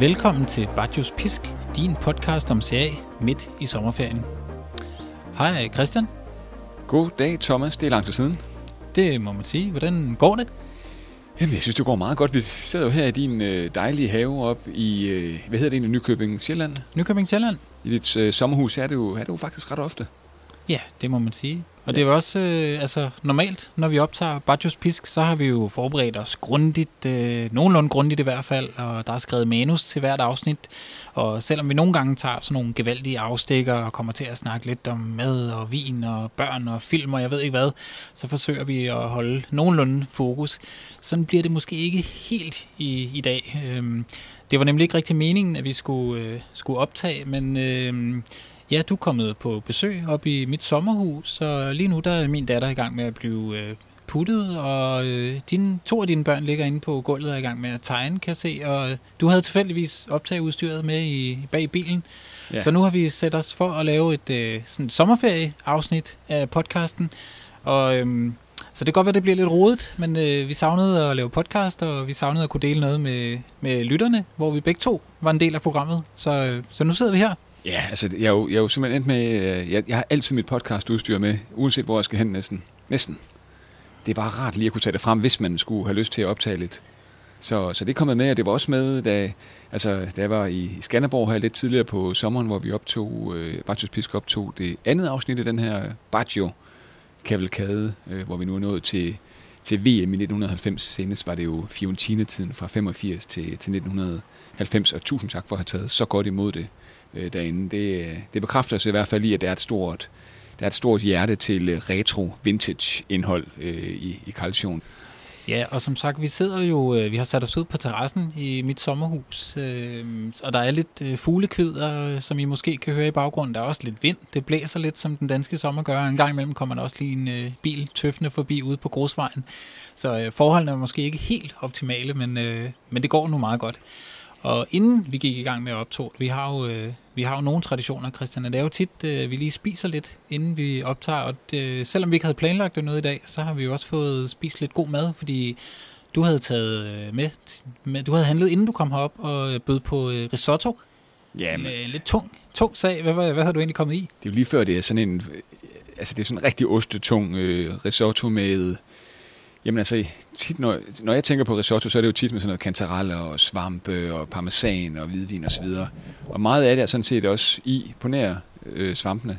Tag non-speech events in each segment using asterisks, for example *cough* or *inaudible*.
Velkommen til Bajos Pisk, din podcast om serie midt i sommerferien. Hej Christian. God dag, Thomas. Det er lang tid siden. Det må man sige. Hvordan går det? Jamen, jeg synes, det går meget godt. Vi sidder jo her i din øh, dejlige have op i, øh, hvad hedder det egentlig, Nykøbing Sjælland? Nykøbing Sjælland? I dit øh, sommerhus er det, jo, er det jo faktisk ret ofte. Ja, det må man sige. Og det er jo også øh, altså, normalt, når vi optager Bajos Pisk, så har vi jo forberedt os grundigt, øh, nogenlunde grundigt i hvert fald, og der er skrevet manus til hvert afsnit. Og selvom vi nogle gange tager sådan nogle gevaldige afstikker og kommer til at snakke lidt om mad og vin og børn og film og jeg ved ikke hvad, så forsøger vi at holde nogenlunde fokus. Sådan bliver det måske ikke helt i, i dag. Øh, det var nemlig ikke rigtig meningen, at vi skulle, øh, skulle optage, men... Øh, Ja, du er kommet på besøg op i mit sommerhus, og lige nu der er min datter i gang med at blive øh, puttet, og øh, dine, to af dine børn ligger inde på gulvet og er i gang med at tegne, kan jeg se. Og øh, du havde tilfældigvis optageudstyret med i, bag bilen. Ja. Så nu har vi sat os for at lave et øh, sådan sommerferie-afsnit af podcasten. Og øh, så det kan godt være, det bliver lidt rodet, men øh, vi savnede at lave podcast, og vi savnede at kunne dele noget med, med lytterne, hvor vi begge to var en del af programmet. Så, øh, så nu sidder vi her. Ja, altså jeg er jo, jeg er jo simpelthen endt med, øh, jeg, jeg har altid mit podcastudstyr med, uanset hvor jeg skal hen næsten. Næsten. Det er bare rart lige at kunne tage det frem, hvis man skulle have lyst til at optage lidt. Så, så det er kommet med, og det var også med, da, altså, da jeg var i Skanderborg her lidt tidligere på sommeren, hvor vi optog, øh, Bartios Pisk optog det andet afsnit af den her Baggio kavalkade, øh, hvor vi nu er nået til, til VM i 1990. Senest var det jo Fiorentina-tiden fra 85 til, til 1990, og tusind tak for at have taget så godt imod det øh, derinde. Det, øh, det bekræfter os i hvert fald i, at der er et stort, der er et stort hjerte til øh, retro vintage indhold øh, i, i Calcion. Ja, og som sagt, vi sidder jo, øh, vi har sat os ud på terrassen i mit sommerhus, øh, og der er lidt øh, fuglekvider, som I måske kan høre i baggrunden. Der er også lidt vind, det blæser lidt, som den danske sommer gør. En gang imellem kommer der også lige en øh, bil tøffende forbi ude på grusvejen. Så øh, forholdene er måske ikke helt optimale, men, øh, men det går nu meget godt. Og inden vi gik i gang med at optog, vi har jo, øh, vi har jo nogle traditioner, Christian, og det er jo tit, øh, vi lige spiser lidt, inden vi optager, og det, selvom vi ikke havde planlagt det noget i dag, så har vi jo også fået spist lidt god mad, fordi du havde taget øh, med, med du havde handlet, inden du kom herop, og øh, bød på øh, risotto. Ja, men... Øh, lidt tung, tung sag. Hvad, hvad, hvad har du egentlig kommet i? Det er jo lige før, det er sådan en, altså det er sådan en rigtig ostetung øh, risotto med Jamen altså, tit når, når jeg tænker på risotto, så er det jo tit med sådan noget kantareller og svampe og parmesan og hvidvin osv. Og, og meget af det er sådan set også i på nær øh, svampene.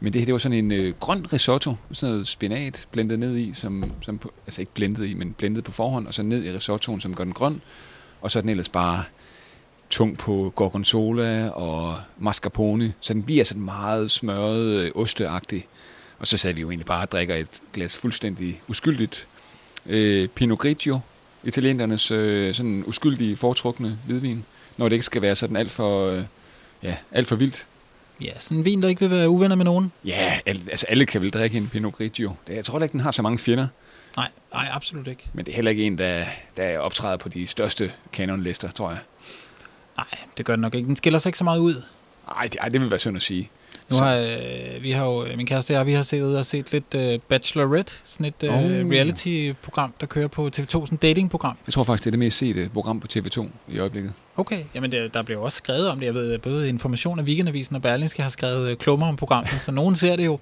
Men det her, det var sådan en øh, grøn risotto, sådan noget spinat blendet ned i, som, som på, altså ikke blendet i, men blendet på forhånd, og så ned i risottoen, som gør den grøn. Og så er den ellers bare tung på gorgonzola og mascarpone, så den bliver sådan meget smørret, øh, osteagtig. Og så sad vi jo egentlig bare og drikker et glas fuldstændig uskyldigt øh, Pinot Grigio, italienernes øh, sådan uskyldige foretrukne hvidvin, når det ikke skal være sådan alt for, øh, ja, alt for vildt. Ja, sådan en vin, der ikke vil være uvenner med nogen. Ja, al, altså alle kan vel drikke en Pinot Grigio. Det, jeg tror ikke, den har så mange fjender. Nej, nej, absolut ikke. Men det er heller ikke en, der, der optræder på de største kanonlister, tror jeg. Nej, det gør den nok ikke. Den skiller sig ikke så meget ud. Nej, det, ej, det vil være synd at sige. Nu har øh, vi har jo, min kæreste og jeg, vi har set, og set lidt øh, Bachelorette, sådan et øh, oh. reality-program, der kører på TV2, sådan et dating-program. Jeg tror faktisk, det er det mest sete program på TV2 i øjeblikket. Okay, jamen det, der bliver også skrevet om det. Jeg ved, både Information af Weekendavisen og Berlingske har skrevet øh, klummer om programmet, så nogen ser det jo.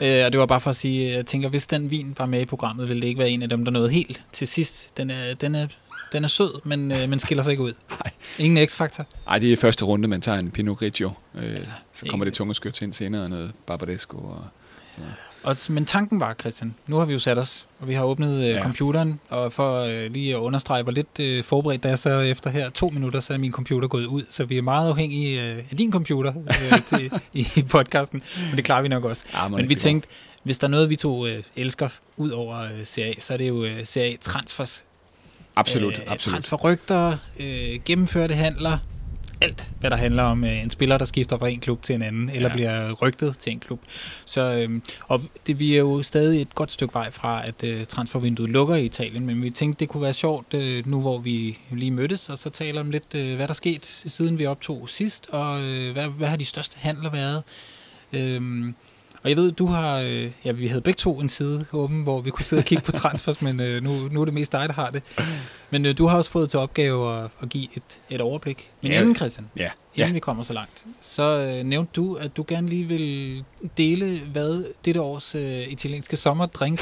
Øh, og det var bare for at sige, jeg tænker, hvis den vin var med i programmet, ville det ikke være en af dem, der nåede helt til sidst. Den er, den er den er sød, men, øh, men skiller sig ikke ud. Nej. Ingen x-faktor. Nej, det er første runde, man tager en Pinot Grigio. Øh, ja, så kommer det tunge skyt ind senere, noget Barbadesco og sådan noget. Og, men tanken var, Christian, nu har vi jo sat os, og vi har åbnet øh, ja. computeren, og for øh, lige at understrege, hvor lidt øh, forberedt der er, så efter her to minutter, så er min computer gået ud, så vi er meget afhængige øh, af din computer øh, *laughs* til, i podcasten, men det klarer vi nok også. Ja, men vi tænkte, hvis der er noget, vi to øh, elsker ud over øh, CA, så er det jo øh, CA Transfers Absolut, øh, absolut. Transferrygter, øh, gennemførte handler, alt, hvad der handler om øh, en spiller, der skifter fra en klub til en anden, eller ja. bliver rygtet til en klub. Så, øh, og det, vi er jo stadig et godt stykke vej fra, at øh, transfervinduet lukker i Italien, men vi tænkte, det kunne være sjovt, øh, nu hvor vi lige mødtes, og så taler om lidt, øh, hvad der er sket, siden vi optog sidst, og øh, hvad, hvad har de største handler været. Øh, Og jeg ved, du har, øh, ja, vi havde begge to en side åben, hvor vi kunne sidde og kigge på transfers, men øh, nu, nu er det mest dig, der har det. Men øh, du har også fået til opgave at, at give et, et overblik. Men Ja. inden, Christian, Ja. inden ja. vi kommer så langt, så øh, nævnte du, at du gerne lige vil dele, hvad dette års øh, italienske sommerdrink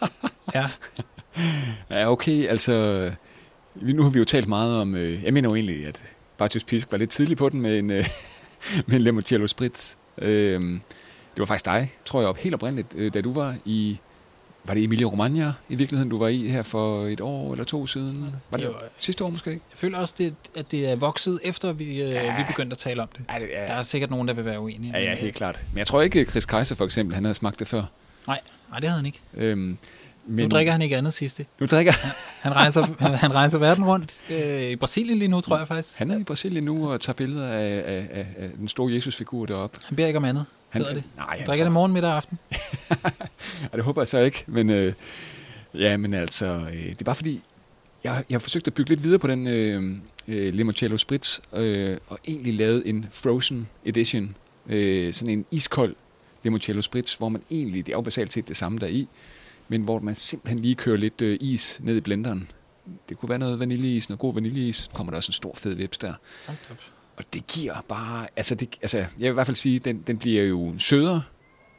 *laughs* er. Ja, okay, altså... Nu har vi jo talt meget om... Øh, jeg mener jo egentlig, at Bartos Pisk var lidt tidlig på den med en, øh, *laughs* med en limoncello spritz. Øh, det var faktisk dig, tror jeg, op helt oprindeligt, øh, da du var i... Var det Emilia Romagna i virkeligheden, du var i her for et år eller to siden? Var det Det var- sidste år måske? Jeg føler også, det, at det er vokset, efter vi, øh, Ja. vi begyndte at tale om det. Ja, det er, Der er sikkert nogen, der vil være uenige. ja, ja, helt klart. Men jeg tror ikke, Chris Kaiser for eksempel, han havde smagt det før. Nej, nej, det havde han ikke. Øhm, Men, nu drikker han ikke andet sidste. Nu drikker Han rejser, *laughs* han rejser verden rundt. Øh, I Brasilien lige nu, tror jeg faktisk. han er i Brasilien nu og tager billeder af, af, af, af den store Jesus-figur deroppe. Han beder ikke om andet. Han, Hedder det. Nej, Han drikker det morgen, middag og aften. *laughs* Ja, det håber jeg så ikke, men, øh, ja, men altså, øh, det er bare fordi, jeg, jeg har forsøgt at bygge lidt videre på den øh, øh, Limoncello Spritz, øh, og egentlig lavet en frozen edition, øh, sådan en iskold Limoncello Spritz, hvor man egentlig, det er jo basalt set det samme der er i, men hvor man simpelthen lige kører lidt øh, is ned i blenderen. Det kunne være noget vaniljeis, noget god vaniljeis, kommer der også en stor fed vips der. Og det giver bare, altså, det, altså jeg vil i hvert fald sige, den, den bliver jo sødere,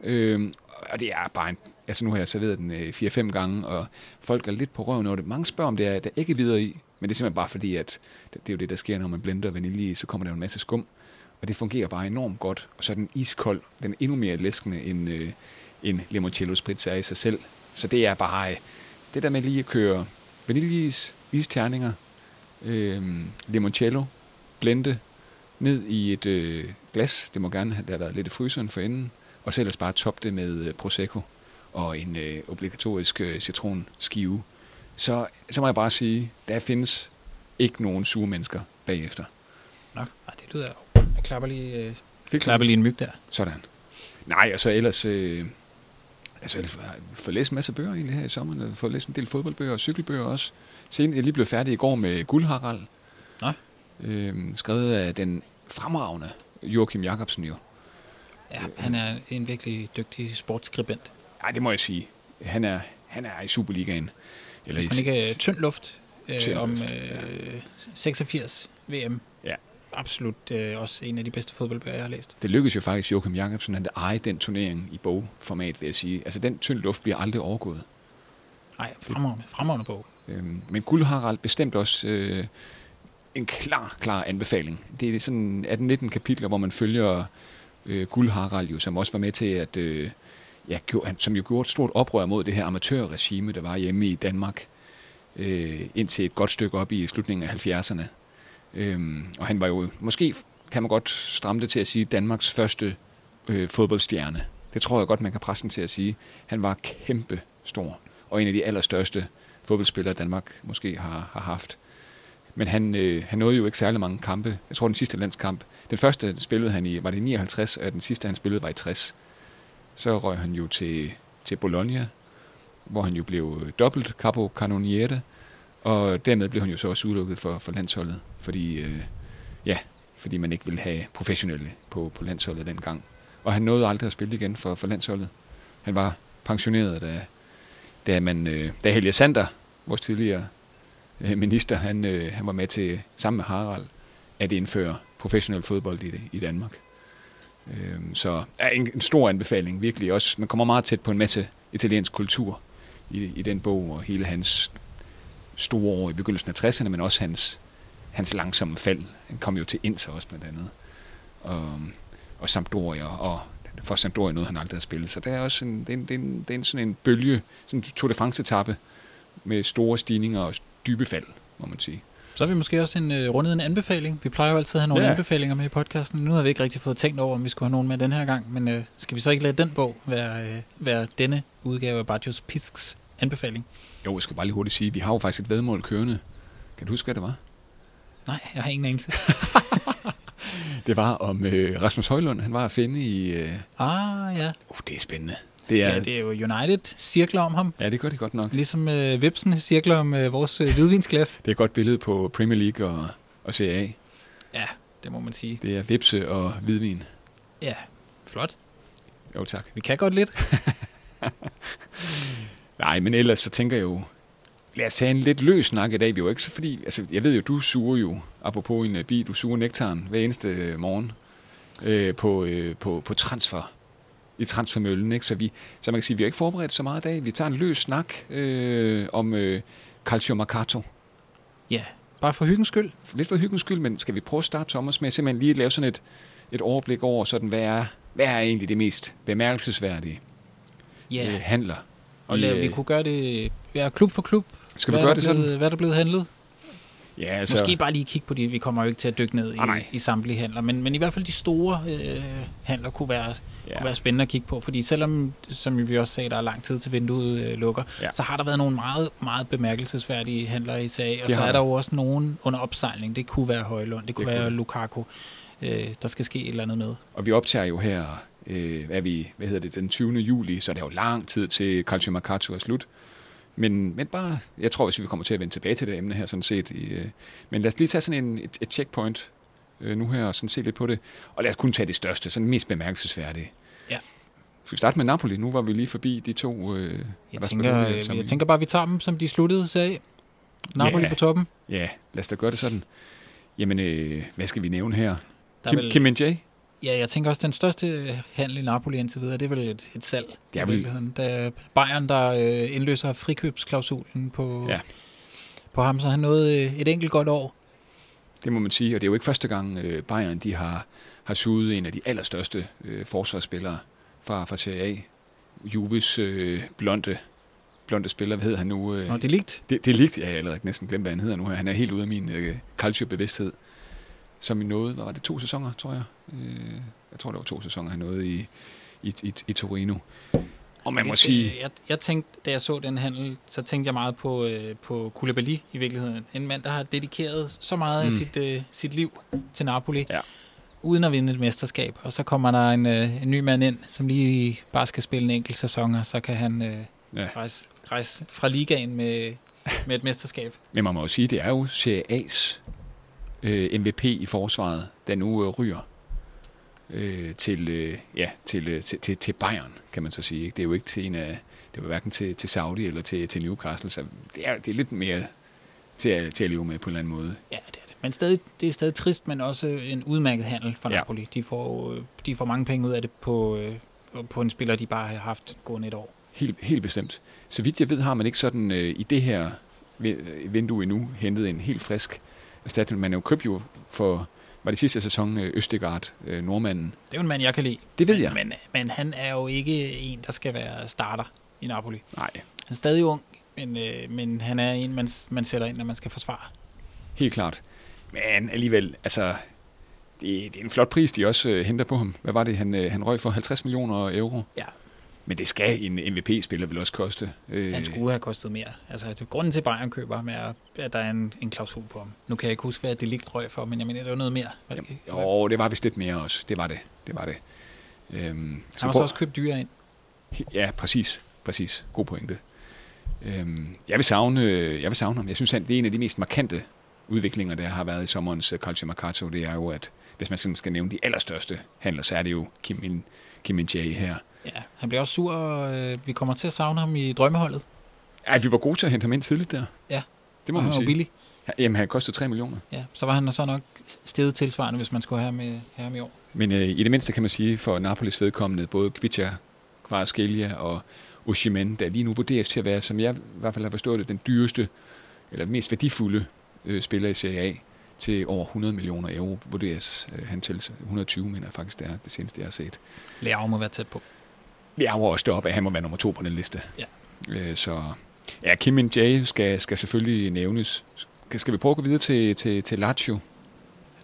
øh, og det er bare en, altså nu har jeg serveret den øh, 4-5 gange, og folk er lidt på røven over det. Mange spørger, om det er, der er ikke videre i, men det er simpelthen bare fordi, at det, det er jo det, der sker, når man blender vanilje i, så kommer der jo en masse skum, og det fungerer bare enormt godt, og så er den iskold, den er endnu mere læskende, end, øh, end limoncello spritz er i sig selv. Så det er bare, øh, det der med lige at køre vaniljeis, isterninger, øh, limoncello, blende, ned i et øh, glas. Det må gerne have, været lidt i fryseren for inden. Og så ellers bare toppe det med øh, Prosecco og en øh, obligatorisk øh, citronskive. Så, så må jeg bare sige, der findes ikke nogen sure mennesker bagefter. Nå, ej, det lyder Jeg klapper lige, øh, Fik klapper lige en myg der. Sådan. Nej, og så ellers... Øh, altså, ellers har jeg fået læst en masse bøger egentlig her i sommer. Jeg har fået læst en del fodboldbøger og cykelbøger også. Sen, jeg lige blev færdig i går med Guldharald. Nå. Øh, skrevet af den fremragende Joachim Jacobsen jo. Ja, han er en virkelig dygtig sportsskribent. Nej, det må jeg sige. Han er, han er i Superligaen. Eller Hvis man ikke er tynd luft øh, Tynd om luft, øh, 86 VM. Ja. Absolut øh, også en af de bedste fodboldbøger, jeg har læst. Det lykkedes jo faktisk Joachim Jacobsen at eje den turnering i bogformat, vil jeg sige. Altså, den tynd luft bliver aldrig overgået. Nej, fremragende, fremragende bog. Øhm, men Guld Harald bestemt også øh, en klar, klar anbefaling. Det er sådan 18-19 kapitler, hvor man følger øh, Guld Harald, jo, som også var med til at, øh, ja, gjorde, som jo gjorde et stort oprør mod det her amatørregime, der var hjemme i Danmark, øh, indtil et godt stykke op i slutningen af 70'erne. Øhm, og han var jo, måske kan man godt stramme det til at sige, Danmarks første øh, fodboldstjerne. Det tror jeg godt, man kan presse den til at sige. Han var kæmpe stor, og en af de allerstørste fodboldspillere, Danmark måske har, har haft. Men han, øh, han nåede jo ikke særlig mange kampe. Jeg tror, den sidste landskamp. Den første spillede han i, var det 59, og den sidste, han spillede, var i 60. Så røg han jo til, til Bologna, hvor han jo blev øh, dobbelt capo canoniere, og dermed blev han jo så også udelukket for, for landsholdet, fordi, øh, ja, fordi man ikke ville have professionelle på, på landsholdet dengang. Og han nåede aldrig at spille igen for, for landsholdet. Han var pensioneret, da, da, man, øh, da Helge Sander, vores tidligere Øh, minister, han, øh, han var med til, sammen med Harald, at indføre professionel fodbold i, i Danmark. Øh, så er en, en stor anbefaling, virkelig også. Man kommer meget tæt på en masse italiensk kultur i, i den bog, og hele hans store år i begyndelsen af 60'erne, men også hans, hans langsomme fald. Han kom jo til Inter også blandt andet. Og, og Sampdoria, og for Sampdoria noget, han aldrig har spillet. Så det er også en, det er en, det er en, det er en sådan en bølge, sådan en Tour de France-etappe med store stigninger og dybe fald, må man sige. Så har vi måske også en, øh, rundet en anbefaling. Vi plejer jo altid at have nogle Ja. anbefalinger med i podcasten. Nu har vi ikke rigtig fået tænkt over, om vi skulle have nogen med den her gang. Men øh, skal vi så ikke lade den bog være, øh, være denne udgave af Bartos Pisks anbefaling? Jo, jeg skal bare lige hurtigt sige, vi har jo faktisk et vedmål kørende. Kan du huske, hvad det var? Nej, jeg har ingen anelse. *laughs* Det var om øh, Rasmus Højlund. Han var at finde i... Øh, Ah, ja. uh, det er spændende. Det er, Ja, det er jo United cirkler om ham. ja, det gør det godt nok. Ligesom øh, Vipsen cirkler om øh, vores øh, hvidvinsglas. Det er et godt billede på Premier League og, og Serie A. Ja, det må man sige. Det er vipse og hvidvin. Ja, flot. Jo, tak. Vi kan godt lidt. *laughs* Nej, men ellers så tænker jeg jo, lad os tage en lidt løs snak i dag. Vi er jo ikke så fordi, altså jeg ved jo, du suger jo, apropos en uh, bi, du suger nektaren hver eneste øh, morgen øh, på, øh, på, på transfer i transfermøllen. Ikke? Så, vi, så man kan sige, vi har ikke forberedt så meget i dag. Vi tager en løs snak øh, om øh, Calcio Mercato. Ja, bare for hyggens skyld. Lidt for hyggens skyld, men skal vi prøve at starte, Thomas, med simpelthen lige at lave sådan et, et overblik over, sådan, hvad, er, hvad er egentlig det mest bemærkelsesværdige Ja, øh, handler? og i, lad, vi øh, kunne gøre det ja, klub for klub. Skal vi hvad gøre det sådan? blevet, Hvad er der blevet handlet? Ja, Altså, Måske bare lige kigge på de, vi kommer jo ikke til at dykke ned i, Ah, i samtlige handler, men, men i hvert fald de store øh, handler kunne være, ja. kunne være spændende at kigge på, fordi selvom, som vi også sagde, der er lang tid til vinduet øh, lukker, Ja. så har der været nogle meget, meget bemærkelsesværdige handler i sag, og Det så er der. jo også nogen under opsejling. Det kunne være Højlund, det kunne Det være kunne. Lukaku, øh, der skal ske et eller andet med. Og vi optager jo her, øh, hvad, er vi, hvad hedder det, den 20. juli, så er det jo lang tid til Calcio Mercato er slut. Men, men bare, jeg tror, hvis vi kommer til at vende tilbage til det emne her, sådan set. I, øh, men lad os lige tage sådan en, et, et checkpoint øh, nu her, og sådan se lidt på det. Og lad os kun tage det største, sådan mest bemærkelsesværdige. Ja. Skal vi starte med Napoli? Nu var vi lige forbi de to. Øh, Jeg tænker, som- jeg tænker bare, vi tager dem, som de sluttede sag. Napoli Ja. på toppen. Ja, lad os da gøre det sådan. Jamen, øh, hvad skal vi nævne her? Der er Kim, vel- Kim Min-jae? Ja, jeg tænker også, den største handel i Napoli indtil videre, det er vel et, et salg. Det er i vel- virkeligheden. Er Bayern, der øh, indløser frikøbsklausulen på, Ja. på ham, så han nåede øh, et enkelt godt år. Det må man sige, og det er jo ikke første gang øh, Bayern de har, har suget en af de allerstørste øh, forsvarsspillere fra, fra Serie A. Juves øh, blonde, blonde spiller, hvad hedder han nu? Øh, Og det er ligt. det, det er ligt, ja, jeg har allerede næsten glemt, hvad han hedder nu. Han er helt ude af min øh, culture-bevidsthed, som i nåede, hvad var det, to sæsoner, tror jeg? Øh, jeg tror, det var to sæsoner, han nåede i, i, i, i Torino. Og man må sige, Jeg, jeg tænkte, da jeg så den handel, så tænkte jeg meget på, øh, på Koulibaly i virkeligheden. En mand, der har dedikeret så meget Mm. af sit, øh, sit liv til Napoli, Ja. uden at vinde et mesterskab. Og så kommer der en, øh, en ny mand ind, som lige bare skal spille en enkelt sæson, og så kan han øh, Ja. rejse, rejse fra ligaen med, med et mesterskab. Men man må jo sige, det er jo Serie A's øh, MVP i forsvaret, der nu øh, ryger øh, til, øh, ja, til, øh, til, til, til Bayern, kan man så sige. Ikke? Det er jo ikke til en af, det var hverken til, til Saudi eller til, til Newcastle, så det er, det er lidt mere til at, til at leve med på en eller anden måde. Ja, det er det. Men stadig, det er stadig trist, men også en udmærket handel for Ja. Napoli. De får, øh, de får mange penge ud af det på, øh, på en spiller, de bare har haft gående et år. Helt, helt bestemt. Så vidt jeg ved, har man ikke sådan øh, i det her vi- vindue endnu hentet en helt frisk erstatning. Man er jo købt jo for, var det sidste sæson, øh, Østegard, øh, nordmanden. Det er jo en mand, jeg kan lide. Det ved men, jeg. Men, men han er jo ikke en, der skal være starter i Napoli. Nej, Han er stadig ung, men, øh, men han er en, man, man sætter ind, når man skal forsvare. Helt klart. Men alligevel, altså, det, det er en flot pris, de også øh, henter på ham. Hvad var det, han, øh, han røg for? 50 millioner euro? Ja. Men det skal en MVP-spiller vel også koste. Øh, Han skulle have kostet mere. Altså, det, grunden til, at Bayern køber ham er, at der er en, en klausul på ham. Nu kan jeg ikke huske, hvad det ligger røg for, men jeg mener, det var noget mere. Var det, ikke? Jo, det var vist lidt mere også. Det var det. Det var det. Øhm, han så har så også købt dyre ind. Ja, præcis. Præcis. God pointe. Øhm, jeg, vil savne, jeg vil savne ham. Jeg synes, at det er en af de mest markante udviklinger, der har været i sommerens uh, Calcio Mercato. Det er jo, at hvis man sådan skal nævne de allerstørste handler, så er det jo Kim Min, Kim Min Jae her. Ja, han bliver også sur, og øh, vi kommer til at savne ham i drømmeholdet. Ej, vi var gode til at hente ham ind tidligt der. Ja. Det må og man han var sige. billig. Jamen, han kostede 3 millioner. Ja, så var han så nok steget tilsvarende, hvis man skulle have ham, øh, have ham i år. Men øh, i det mindste kan man sige, for Napolis vedkommende, både Kvicha, Kvarskelia og Oshimen, der lige nu vurderes til at være, som jeg i hvert fald har forstået det, den dyreste, eller mest værdifulde øh, spiller i Serie A, til over 100 millioner euro vurderes øh, han til. 120 mener jeg faktisk, det er det seneste, jeg har set. Leao må være tæt på. Jeg var også deroppe, at han må være nummer to på den liste. Ja. Øh, så ja, Kim Min Jae skal, skal selvfølgelig nævnes. Skal, skal vi prøve at gå videre til, til, til Lazio?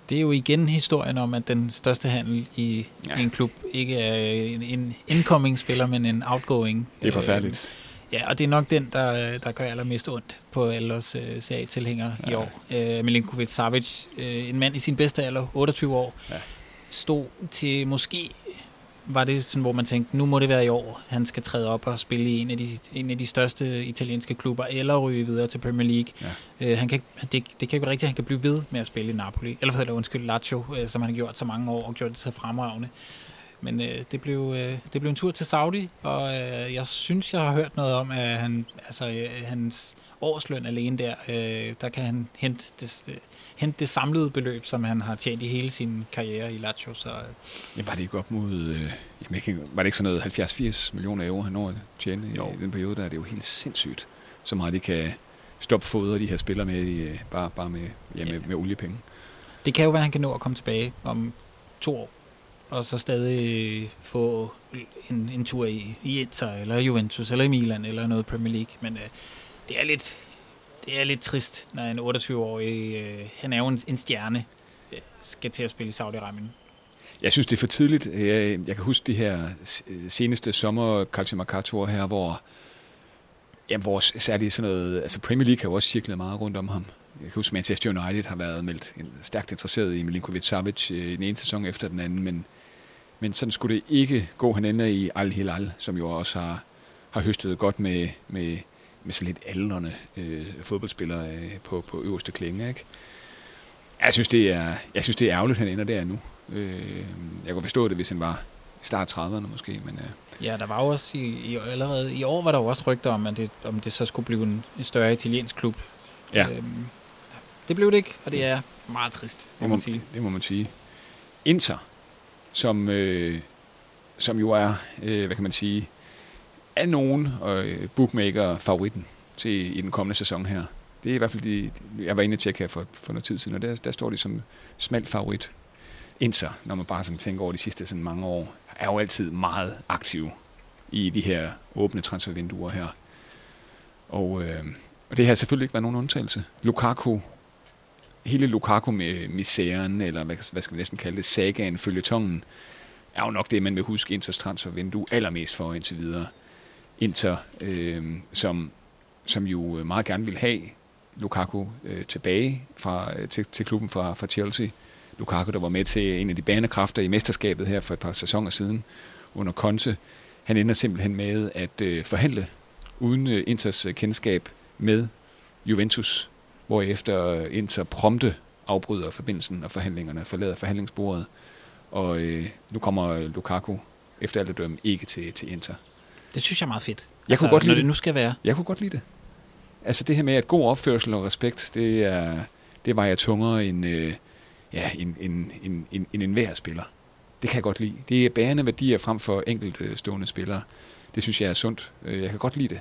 Det er jo igen historien om, at den største handel i, Ja. en klub ikke er en, en incoming spiller, men en outgoing. Det er forfærdeligt. Øh, ja, og det er nok den, der, der gør allermest ondt på alle os uh, CA-tilhængere ja. i år. Uh, Milinkovic Savic, uh, en mand i sin bedste alder, 28 år, Ja. stod til måske var det sådan, hvor man tænkte, nu må det være i år, han skal træde op og spille i en af de, en af de største italienske klubber, eller ryge videre til Premier League. Ja. Øh, han kan, ikke- det, det kan ikke være rigtigt, at han kan blive ved med at spille i Napoli. Eller, eller undskyld, Lazio, øh, som han har gjort så mange år og gjort det så fremragende. Men øh, det, blev, øh, det blev en tur til Saudi, og øh, jeg synes, jeg har hørt noget om, at han, altså, øh, hans årsløn alene der, øh, der kan han hente det, øh, hente det samlede beløb, som han har tjent i hele sin karriere i Lazio. Så, øh. ja, var det ikke op mod, øh, jamen, ikke, var det ikke sådan noget 70-80 millioner euro, han når at tjene jo. i den periode der? Det er jo helt sindssygt, så meget de kan stoppe fodre de her spillere med, i, øh, bare, bare med, ja, med, med oliepenge. Det kan jo være, at han kan nå at komme tilbage om to år, og så stadig få en, en tur i, i Inter, eller Juventus, eller i Milan, eller noget Premier League. Men øh, det er lidt, det er lidt trist, når en 28-årig, øh, han er jo en, en stjerne, øh, skal til at spille i Saudi-Arabien. Jeg synes, det er for tidligt. Jeg, jeg kan huske de her øh, seneste sommer Calcio her, hvor, ja, hvor særligt sådan noget, altså Premier League har jo også cirklet meget rundt om ham. Jeg kan huske, Manchester United har været meldt stærkt interesseret i Milinkovic Savic øh, i den ene sæson efter den anden, men, men sådan skulle det ikke gå. Han ender i Al Hilal, som jo også har, har høstet godt med, med, med sådan lidt aldrende øh, fodboldspillere øh, på, på øverste klinge. Ikke? Jeg synes, det er, jeg synes, det er ærgerligt, at han ender der nu. Øh, jeg kunne forstå det, hvis han var start 30'erne måske. Men, øh. Ja, der var jo også i, i, allerede i år var der jo også rygter om, at det, om det så skulle blive en, en større italiensk klub. Ja. Øhm, det blev det ikke, og det er meget trist, må, det må man sige. Det må man sige. Inter, som, øh, som jo er, øh, hvad kan man sige, er nogen øh, bookmaker favoritten til i den kommende sæson her. Det er i hvert fald de, jeg var inde og tjekke her for, for noget tid siden, og der, der står de som smalt favorit. Inter, når man bare sådan tænker over de sidste sådan mange år, er jo altid meget aktiv i de her åbne transfervinduer her. Og, øh, og det har selvfølgelig ikke været nogen undtagelse. Lukaku hele Lukaku med misæren, eller hvad, hvad skal vi næsten kalde det, sagaen, følgetongen, er jo nok det, man vil huske Inters transfervindue allermest for indtil videre. Inter, øh, som, som jo meget gerne vil have Lukaku øh, tilbage fra, øh, til, til klubben fra, fra Chelsea. Lukaku, der var med til en af de banekræfter i mesterskabet her for et par sæsoner siden under Conte. Han ender simpelthen med at øh, forhandle uden øh, Inters øh, kendskab med Juventus efter øh, Inter prompte afbryder forbindelsen og forhandlingerne, forlader forhandlingsbordet, og øh, nu kommer Lukaku efter alt dømme ikke til, til Inter. Det synes jeg er meget fedt. Jeg altså, kunne godt lide det nu skal være. Jeg kunne godt lide det. Altså det her med, at god opførsel og respekt, det, er, det var jeg tungere end, øh, ja, en, en, en, en, en enhver spiller. Det kan jeg godt lide. Det er bærende værdier frem for enkelte stående spillere. Det synes jeg er sundt. Øh, jeg kan godt lide det.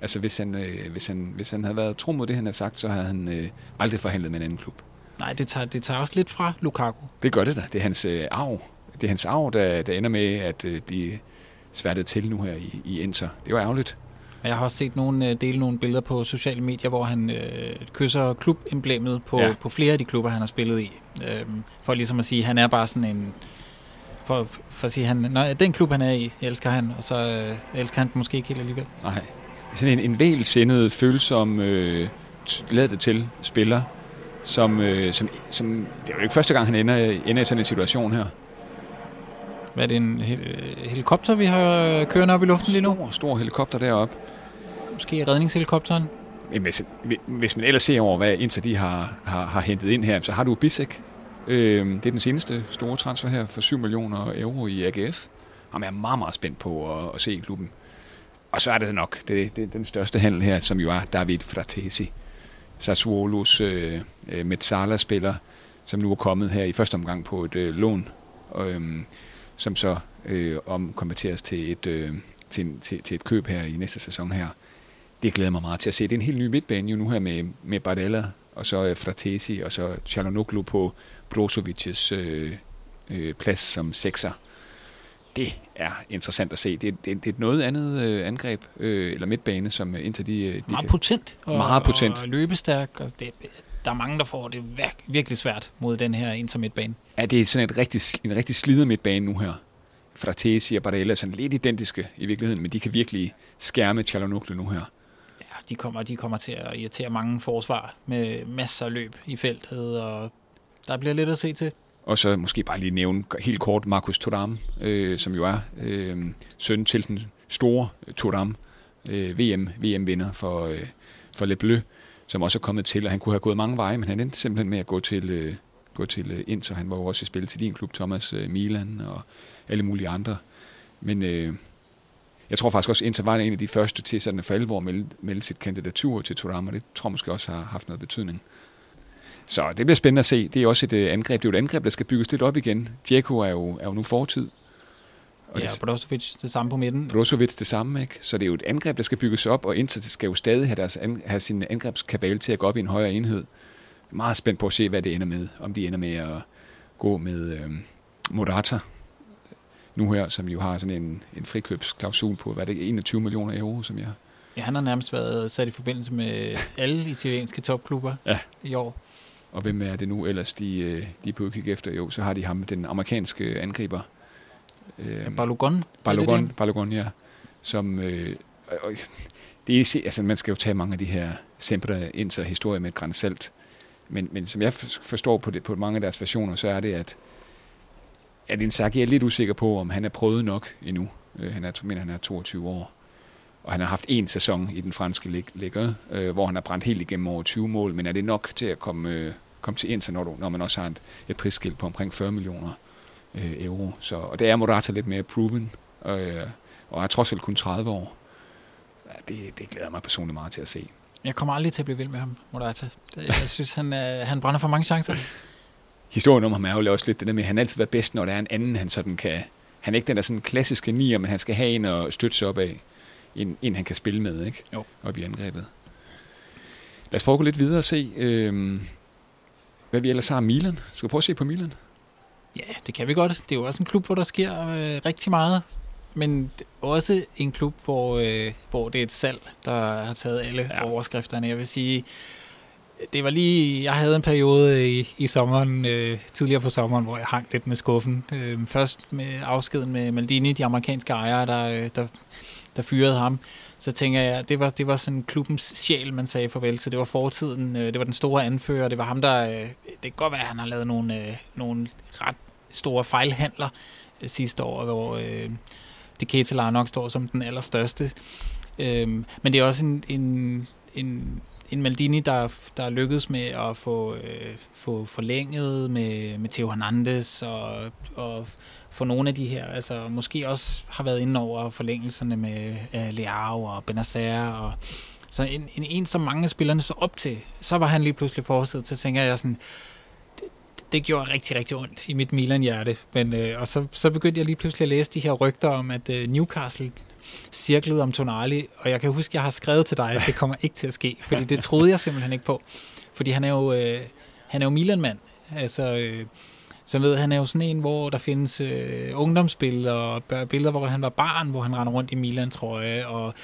Altså hvis han, øh, hvis han, hvis han havde været tro mod det, han har sagt, så havde han øh, aldrig forhandlet med en anden klub. Nej, det tager, det tager også lidt fra Lukaku. Det gør det da. Det er hans øh, arv. Det er hans arv, der, der ender med at øh, blive sværtet til nu her i, i Inter. Det var ærgerligt. Jeg har også set nogen øh, dele nogle billeder på sociale medier, hvor han øh, kysser klubemblemet på, ja. på flere af de klubber, han har spillet i. Øh, for ligesom at sige, han er bare sådan en... For, for at sige, han, nej, den klub, han er i, elsker han, og så øh, elsker han den måske ikke helt alligevel. Nej, sådan en, en vælsindet, følsom, øh, ladet til spiller, som, øh, som, som, det er jo ikke første gang, han ender, ender i sådan en situation her. Hvad er det, en helikopter, vi har kørende op i luften lige nu? Stor, stor helikopter deroppe. Måske redningshelikopteren? Hvis, hvis man ellers ser over, hvad Inter de har, har, har hentet ind her, så har du Bisek. Øh, det er den seneste store transfer her for 7 millioner euro i AGF. Ham er meget, meget spændt på at, at se i klubben. Og så er det nok det, det, den største handel her, som jo er David Fratesi. Sassuolos øh, øh, Metzala-spiller, som nu er kommet her i første omgang på et øh, lån, og, øh, som så øh, omkonverteres til et, øh, til, til, til et køb her i næste sæson her. Det glæder mig meget til at se. Det er en helt ny midtbane jo nu her med, med Bardella, og så øh, Fratesi, og så Chalanoglu på Brozovics øh, øh, plads som sekser det er interessant at se. Det, det, det er et noget andet øh, angreb, øh, eller midtbane, som øh, indtil de... Øh, de meget kan, potent. Og, meget potent. Og løbestærk. Og det, der er mange, der får det virk, virkelig svært mod den her inter midtbane. Ja, det er sådan et rigtig, en rigtig slidet midtbane nu her. Fratesi og Barella er sådan lidt identiske i virkeligheden, men de kan virkelig skærme Chalanoglu nu her. Ja, de kommer, de kommer til at irritere mange forsvar med masser af løb i feltet, og der bliver lidt at se til. Og så måske bare lige nævne helt kort Markus Thuram, øh, som jo er øh, søn til den store Thuram, øh, VM, VM-vinder for, øh, for Le Bleu, som også er kommet til, og han kunne have gået mange veje, men han endte simpelthen med at gå til, øh, gå til øh, Inter. Han var jo også i spil til din klub, Thomas øh, Milan, og alle mulige andre. Men øh, jeg tror faktisk også, Inter var en af de første til sådan for alvor melde, melde sit kandidatur til Turam, og det tror jeg måske også har haft noget betydning. Så det bliver spændende at se. Det er også et øh, angreb. Det er jo et angreb, der skal bygges lidt op igen. Djeko er jo, er jo nu fortid. Og ja, det, Brozovic det samme på midten. Brozovic det samme, ikke? Så det er jo et angreb, der skal bygges op, og Inter skal jo stadig have, deres an, have sin angrebskabale til at gå op i en højere enhed. Jeg er meget spændt på at se, hvad det ender med. Om de ender med at gå med øh, Morata nu her, som jo har sådan en, en frikøbsklausul på, hvad det er, 21 millioner euro, som jeg Ja, han har nærmest været sat i forbindelse med alle italienske topklubber ja. i år. Og hvem er det nu ellers, de, øh, de er på udkig efter? Jo, så har de ham, den amerikanske angriber. Øh, Balogun? Balogun, det Balogun, ja. Som, øh, *laughs* det er, altså, man skal jo tage mange af de her sempre ind så historie med et græns salt. Men, men som jeg forstår på, det, på mange af deres versioner, så er det, at, at Inzaghi er lidt usikker på, om han er prøvet nok endnu. Øh, han er, mener, han er 22 år. Og han har haft en sæson i den franske liga, øh, hvor han har brændt helt igennem over 20 mål. Men er det nok til at komme, øh, komme til Inter, når, du, når man også har et, et prisskilt på omkring 40 millioner øh, euro? Så, og det er Morata lidt mere proven, øh, og er trods alt kun 30 år. Ja, det, det glæder mig personligt meget til at se. Jeg kommer aldrig til at blive vild med ham, Morata. Jeg synes, han, øh, han brænder for mange chancer. *laughs* Historien om ham er jo også lidt det der med, at han altid være bedst, når der er en anden, han sådan kan... Han er ikke den der sådan klassiske nier, men han skal have en at støtte sig op af en, en han kan spille med, ikke? Jo. Op i angrebet. Lad os prøve at gå lidt videre og se, øh, hvad vi ellers har Milan. Skal vi prøve at se på Milan? Ja, det kan vi godt. Det er jo også en klub, hvor der sker øh, rigtig meget. Men også en klub, hvor, øh, hvor det er et salg, der har taget alle ja. overskrifterne. Jeg vil sige, det var lige, jeg havde en periode i, i sommeren, øh, tidligere på sommeren, hvor jeg hang lidt med skuffen. Øh, først med afskeden med Maldini, de amerikanske ejere, der, øh, der der fyrede ham. Så tænker jeg, det var, det var sådan klubbens sjæl, man sagde farvel til. Det var fortiden, øh, det var den store anfører, det var ham, der... Øh, det kan godt være, at han har lavet nogle, øh, nogle ret store fejlhandler øh, sidste år, hvor øh, det Ketelar nok står som den allerstørste. Øh, men det er også en, en, en, en Maldini, der, der lykkedes med at få, øh, få forlænget med, med Theo Hernandez og, og for nogle af de her, altså måske også har været inde over forlængelserne med uh, Leao og Benacer og så en, en, en, som mange af spillerne så op til, så var han lige pludselig forsædet til, tænker jeg sådan, det, det gjorde rigtig, rigtig ondt i mit Milan-hjerte. Men, øh, og så, så begyndte jeg lige pludselig at læse de her rygter om, at øh, Newcastle cirklede om Tonali, og jeg kan huske, at jeg har skrevet til dig, at det kommer ikke til at ske, fordi det troede jeg simpelthen ikke på. Fordi han er jo, øh, han er jo Milan-mand. Altså, øh, så ved han er jo sådan en, hvor der findes øh, ungdomsbilleder og billeder, hvor han var barn, hvor han rendte rundt i Milan-trøje, og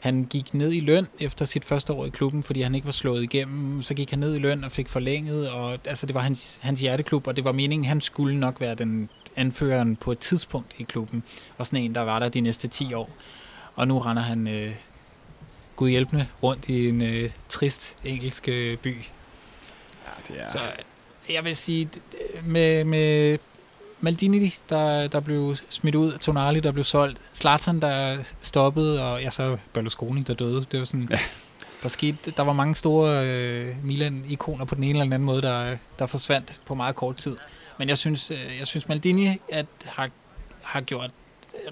han gik ned i løn efter sit første år i klubben, fordi han ikke var slået igennem. Så gik han ned i løn og fik forlænget, og altså, det var hans, hans hjerteklub, og det var meningen, han skulle nok være den anføreren på et tidspunkt i klubben, og sådan en, der var der de næste 10 år. Og nu render han øh, gud hjælpende rundt i en øh, trist engelsk øh, by. Ja, det er... Så jeg vil sige, med, med Maldini, der, der blev smidt ud, Tonali, der blev solgt, Zlatan, der stoppede, og ja, så Berlusconi, der døde. Det var sådan, ja. der, skete, der var mange store øh, Milan-ikoner på den ene eller anden måde, der, der forsvandt på meget kort tid. Men jeg synes, øh, jeg synes Maldini at, har, har gjort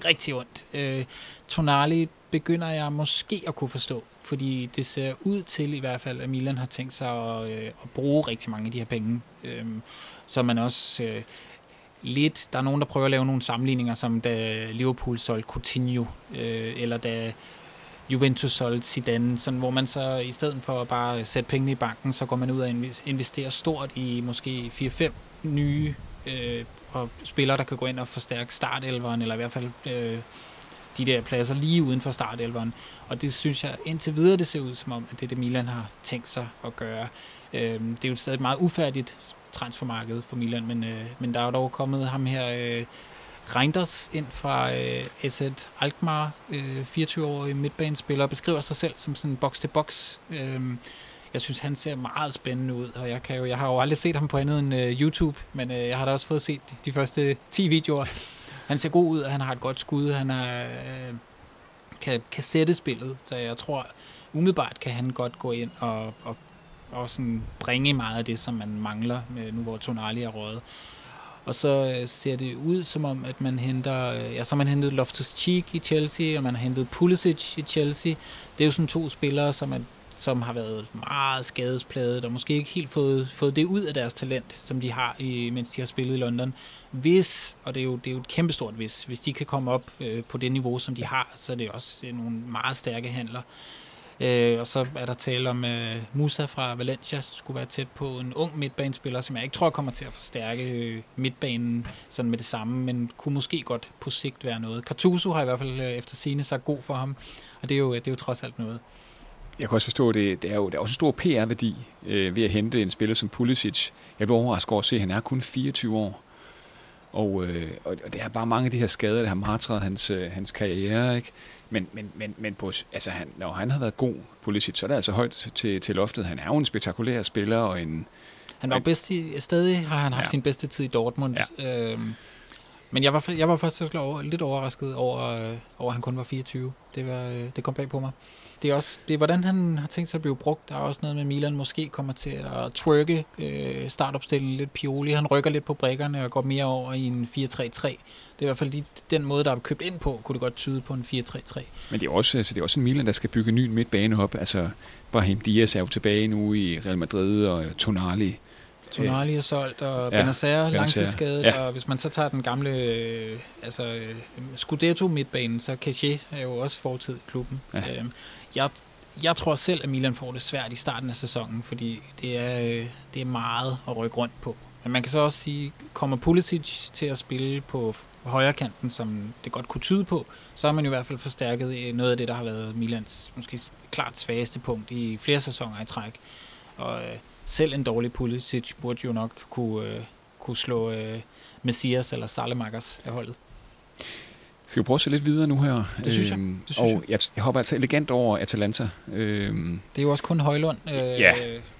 rigtig ondt. Øh, Tonali begynder jeg måske at kunne forstå, fordi det ser ud til i hvert fald, at Milan har tænkt sig at, øh, at bruge rigtig mange af de her penge. Øh, så man også øh, lidt, der er nogen, der prøver at lave nogle sammenligninger, som da Liverpool solgte Coutinho, øh, eller da Juventus solgte Zidane, sådan, hvor man så i stedet for at bare sætte pengene i banken, så går man ud og investerer stort i måske 4-5 nye øh, og spillere, der kan gå ind og forstærke startelveren, eller i hvert fald øh, de der pladser lige uden for startelveren. Og det synes jeg indtil videre, det ser ud som om, at det er det, Milan har tænkt sig at gøre. Øh, det er jo stadig et meget ufærdigt transfermarked for Milan, men, øh, men der er jo dog kommet ham her, øh, Reinders ind fra øh, Esed Alkmaar, øh, 24-årig midtbanespiller, beskriver sig selv som sådan box-to-box. Øh, jeg synes, han ser meget spændende ud, og jeg, kan jo, jeg har jo aldrig set ham på andet end øh, YouTube, men øh, jeg har da også fået set de første 10 videoer. Han ser god ud, og han har et godt skud, han er, øh, kan, kan sætte spillet, så jeg tror, umiddelbart kan han godt gå ind og, og, og sådan bringe meget af det, som man mangler, med, nu hvor Tonali er røget. Og så øh, ser det ud som om, at man henter, øh, ja, så man hentet Loftus-Cheek i Chelsea, og man har hentet Pulisic i Chelsea. Det er jo sådan to spillere, som, er, som har været meget skadespladet, og måske ikke helt fået, fået det ud af deres talent, som de har, i, mens de har spillet i London. Hvis, og det er jo, det er jo et kæmpestort hvis, hvis de kan komme op øh, på det niveau, som de har, så er det også øh, nogle meget stærke handler. Øh, og så er der tale om øh, Musa fra Valencia, som skulle være tæt på en ung midtbanespiller, som jeg ikke tror kommer til at forstærke øh, midtbanen sådan med det samme, men kunne måske godt på sigt være noget. Cartuso har i hvert fald øh, efter sine sagt god for ham, og det er jo, det er jo trods alt noget. Jeg kan også forstå, at det, det er jo det er også en stor PR-værdi øh, ved at hente en spiller som Pulisic. Jeg blev overrasket over at se, at han er kun 24 år. Og, øh, og det er bare mange af de her skader, der har martret hans, øh, hans karriere. Ikke? Men, men, men, men på, altså han, når han har været god Pulisic, så er det altså højt til, til loftet. Han er jo en spektakulær spiller og en... Han var bedst i, stadig har han haft ja. sin bedste tid i Dortmund. Ja. Øhm, men jeg var, jeg var faktisk over, lidt overrasket over, øh, over, at han kun var 24. Det, var, øh, det kom bag på mig det er også det er, hvordan han har tænkt sig at blive brugt. Der er også noget med, Milan måske kommer til at twerke øh, startopstillingen lidt Pioli. Han rykker lidt på brækkerne og går mere over i en 4-3-3. Det er i hvert fald de, den måde, der er købt ind på, kunne det godt tyde på en 4-3-3. Men det er også, altså, det er også en Milan, der skal bygge en ny midtbane op. Altså, Brahim Diaz er jo tilbage nu i Real Madrid og Tonali. Tonali er solgt, og ja, Benacer langtidsskadet, ja. og hvis man så tager den gamle øh, altså, øh, Scudetto midtbanen, så Caché er jo også fortid i klubben. Ja. Øhm, jeg, jeg tror selv, at Milan får det svært i starten af sæsonen, fordi det er, det er meget at rykke rundt på. Men man kan så også sige, kommer Pulisic til at spille på højre kanten, som det godt kunne tyde på, så har man i hvert fald forstærket noget af det, der har været Milans måske klart svageste punkt i flere sæsoner i træk. Og øh, selv en dårlig Pulisic burde jo nok kunne, øh, kunne slå øh, Messias eller Salemakers af holdet. Skal vi prøve at se lidt videre nu her? Det synes jeg. Øhm, det synes og jeg. jeg hopper altså elegant over Atalanta. Øhm, det er jo også kun Højlund øh, ja,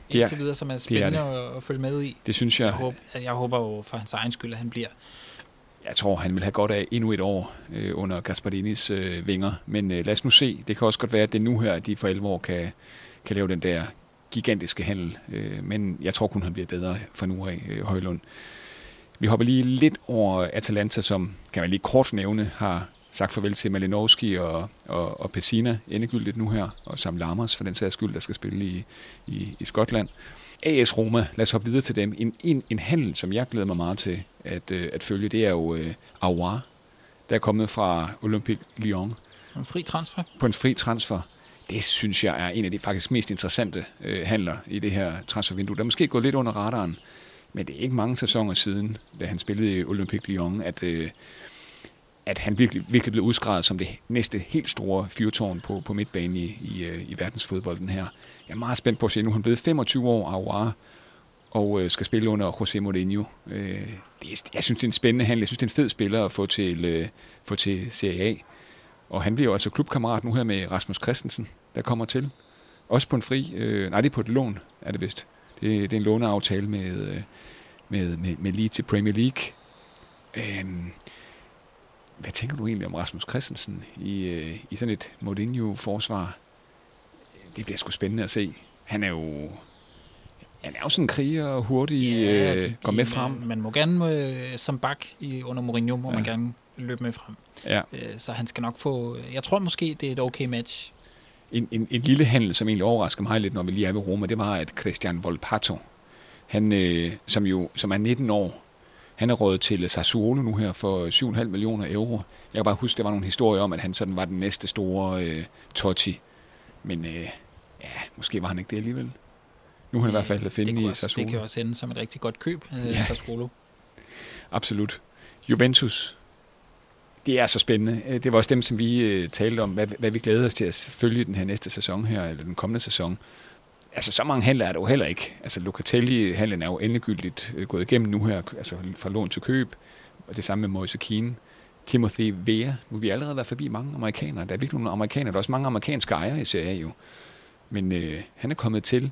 indtil videre, som er spændende det er det. at følge med i. Det synes jeg. Jeg håber, jeg håber jo for hans egen skyld, at han bliver. Jeg tror, han vil have godt af endnu et år øh, under Gasparinis øh, vinger. Men øh, lad os nu se. Det kan også godt være, at det er nu her, at de for 11 år kan, kan lave den der gigantiske handel. Øh, men jeg tror kun, han bliver bedre for nu af, øh, Højlund. Vi hopper lige lidt over Atalanta, som kan man lige kort nævne, har sagt farvel til Malinowski og, og, og Pessina endegyldigt nu her, og Sam Lammers for den sags skyld, der skal spille i, i, i Skotland. AS Roma, lad os hoppe videre til dem. En, en, en handel, som jeg glæder mig meget til at, øh, at følge, det er jo øh, Aouar, der er kommet fra Olympique Lyon. En fri transfer? På en fri transfer. Det synes jeg er en af de faktisk mest interessante øh, handler i det her transfervindue. Der er måske gået lidt under radaren, men det er ikke mange sæsoner siden, da han spillede i Olympique Lyon, at, øh, at han virkelig, virkelig blev udskrevet som det næste helt store fyrtårn på, på midtbanen i, i, øh, i verdensfodbolden her. Jeg er meget spændt på at se, nu han blevet 25 år, Aouar, og øh, skal spille under José Mourinho. Øh, det, jeg synes, det er en spændende handel. Jeg synes, det er en fed spiller at få til, øh, få til Serie A. Og han bliver jo altså klubkammerat nu her med Rasmus Christensen, der kommer til. Også på en fri, øh, nej det er på et lån, er det vist. Det, det er en låneaftale med, øh, med, med, med lige til Premier League. Øhm, hvad tænker du egentlig om Rasmus Christensen i, øh, i sådan et Mourinho-forsvar? Det bliver sgu spændende at se. Han er jo han er jo sådan en kriger, hurtig, ja, øh, går med frem. Man, man må gerne, øh, som bak i, under Mourinho, må ja. man gerne løbe med frem. Ja. Øh, så han skal nok få... Jeg tror måske, det er et okay match en, en, en lille handel, som egentlig overrasker mig lidt, når vi lige er ved Roma, det var, at Christian Volpato, han, øh, som jo som er 19 år, han er rådet til Sassuolo nu her for 7,5 millioner euro. Jeg kan bare huske, der var nogle historier om, at han sådan var den næste store øh, Totti. Men øh, ja, måske var han ikke det alligevel. Nu er han i hvert fald at finde i Sassuolo. Det kan også ende som et rigtig godt køb, øh, ja. Sassuolo. Absolut. Juventus det er så spændende. Øh, det var også dem, som vi øh, talte om, hvad, hvad vi glæder os til at følge den her næste sæson her, eller den kommende sæson. Altså, så mange handler er der jo heller ikke. Altså, Locatelli-handlen er jo endegyldigt gået igennem nu her, altså fra lån til køb, og det samme med Moise Keane. Timothy Vea, nu har vi allerede været forbi mange amerikanere. Der er virkelig nogle amerikanere, der er også mange amerikanske ejere i Serie jo. Men øh, han er kommet til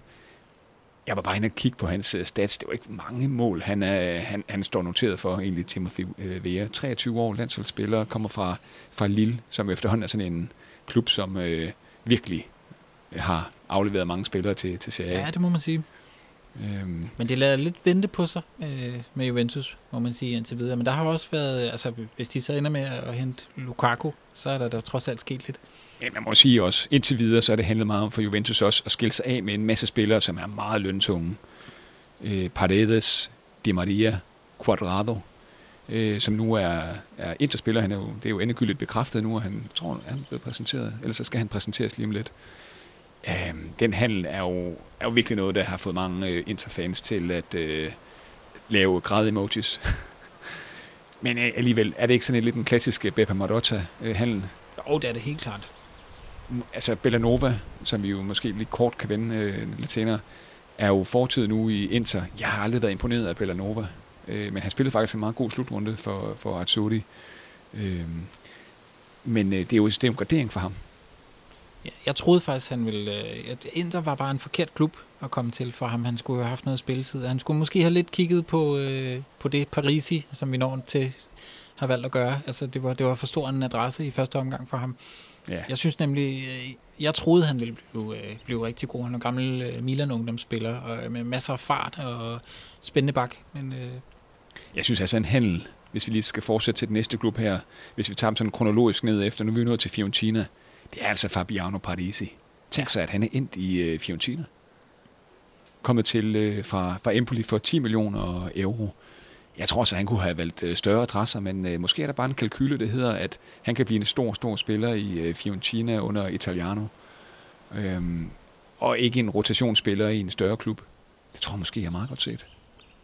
jeg var bare inde og kigge på hans uh, stats. Det var ikke mange mål, han, er, han, han står noteret for, egentlig Timothy uh, Vea. 23 år, landsholdsspiller, kommer fra, fra Lille, som efterhånden er sådan en klub, som uh, virkelig har afleveret mange spillere til, til Serie Ja, det må man sige. Øhm, Men det lader lidt vente på sig øh, med Juventus, må man sige indtil videre. Men der har også været, altså hvis de så ender med at hente Lukaku, så er der, der trods alt sket lidt. Ja, man må sige også, indtil videre, så er det handlet meget om for Juventus også at skille sig af med en masse spillere, som er meget løntunge. Øh, Paredes, Di Maria, Quadrado, øh, som nu er, er interspiller. Han er jo, det er jo endegyldigt bekræftet nu, og han tror, han er blevet præsenteret. Ellers så skal han præsenteres lige om lidt. Øh, den handel er jo, er jo virkelig noget, der har fået mange øh, interfans til at øh, lave græd-emojis. *laughs* Men øh, alligevel, er det ikke sådan en lidt en klassisk øh, Beppa Marotta-handel? Jo, det er det helt klart altså Bellanova, som vi jo måske lidt kort kan vende øh, lidt senere, er jo fortid nu i Inter. Jeg har aldrig været imponeret af Bellanova, øh, men han spillede faktisk en meget god slutrunde for, for Azzurri. Øh, men øh, det er jo det er en gradering for ham. Jeg, jeg troede faktisk, han ville... Øh, Inter var bare en forkert klub at komme til for ham. Han skulle jo have haft noget spilletid. Han skulle måske have lidt kigget på, øh, på det Parisi, som vi når til har valgt at gøre. Altså, det var, det var for stor en adresse i første omgang for ham. Ja. Jeg synes nemlig, øh, jeg troede, han ville blive, øh, blive rigtig god. Han er en gammel øh, Milan-ungdomsspiller, og med masser af fart og spændende bak. Men øh, Jeg synes altså en handel, hvis vi lige skal fortsætte til den næste klub her, hvis vi tager dem sådan kronologisk ned efter, nu er vi nået til Fiorentina, det er altså Fabiano Parisi. Tænk sig, at han er endt i øh, Fiorentina. Kommet til øh, fra, fra Empoli for 10 millioner euro. Jeg tror så, han kunne have valgt øh, større adresser, men øh, måske er der bare en kalkyle, der hedder, at han kan blive en stor, stor spiller i øh, Fiorentina under Italiano. Øhm, og ikke en rotationsspiller i en større klub. Det tror jeg måske er meget godt set.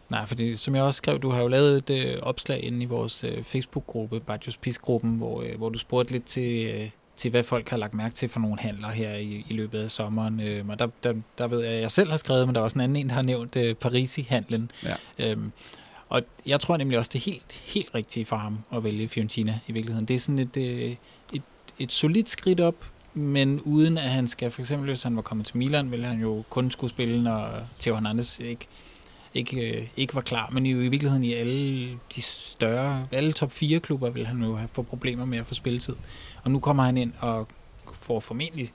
nej, fordi som jeg også skrev, du har jo lavet et øh, opslag inde i vores øh, Facebook-gruppe, Bajos Pisk-gruppen, hvor, øh, hvor du spurgte lidt til, øh, til, hvad folk har lagt mærke til for nogle handler her i, i løbet af sommeren. Øh, og der, der, der ved jeg, at jeg selv har skrevet, men der er også en anden en, der har nævnt øh, Parisi-handlen. Ja. Øhm, og jeg tror nemlig også, det er helt, helt rigtigt for ham at vælge Fiorentina i virkeligheden. Det er sådan et, øh, et, et solidt skridt op, men uden at han skal, for eksempel hvis han var kommet til Milan, ville han jo kun skulle spille, når Theo Hernandez ikke, ikke, øh, ikke var klar. Men i, i virkeligheden i alle de større, alle top 4 klubber vil han jo have få problemer med at få spilletid. Og nu kommer han ind og får formentlig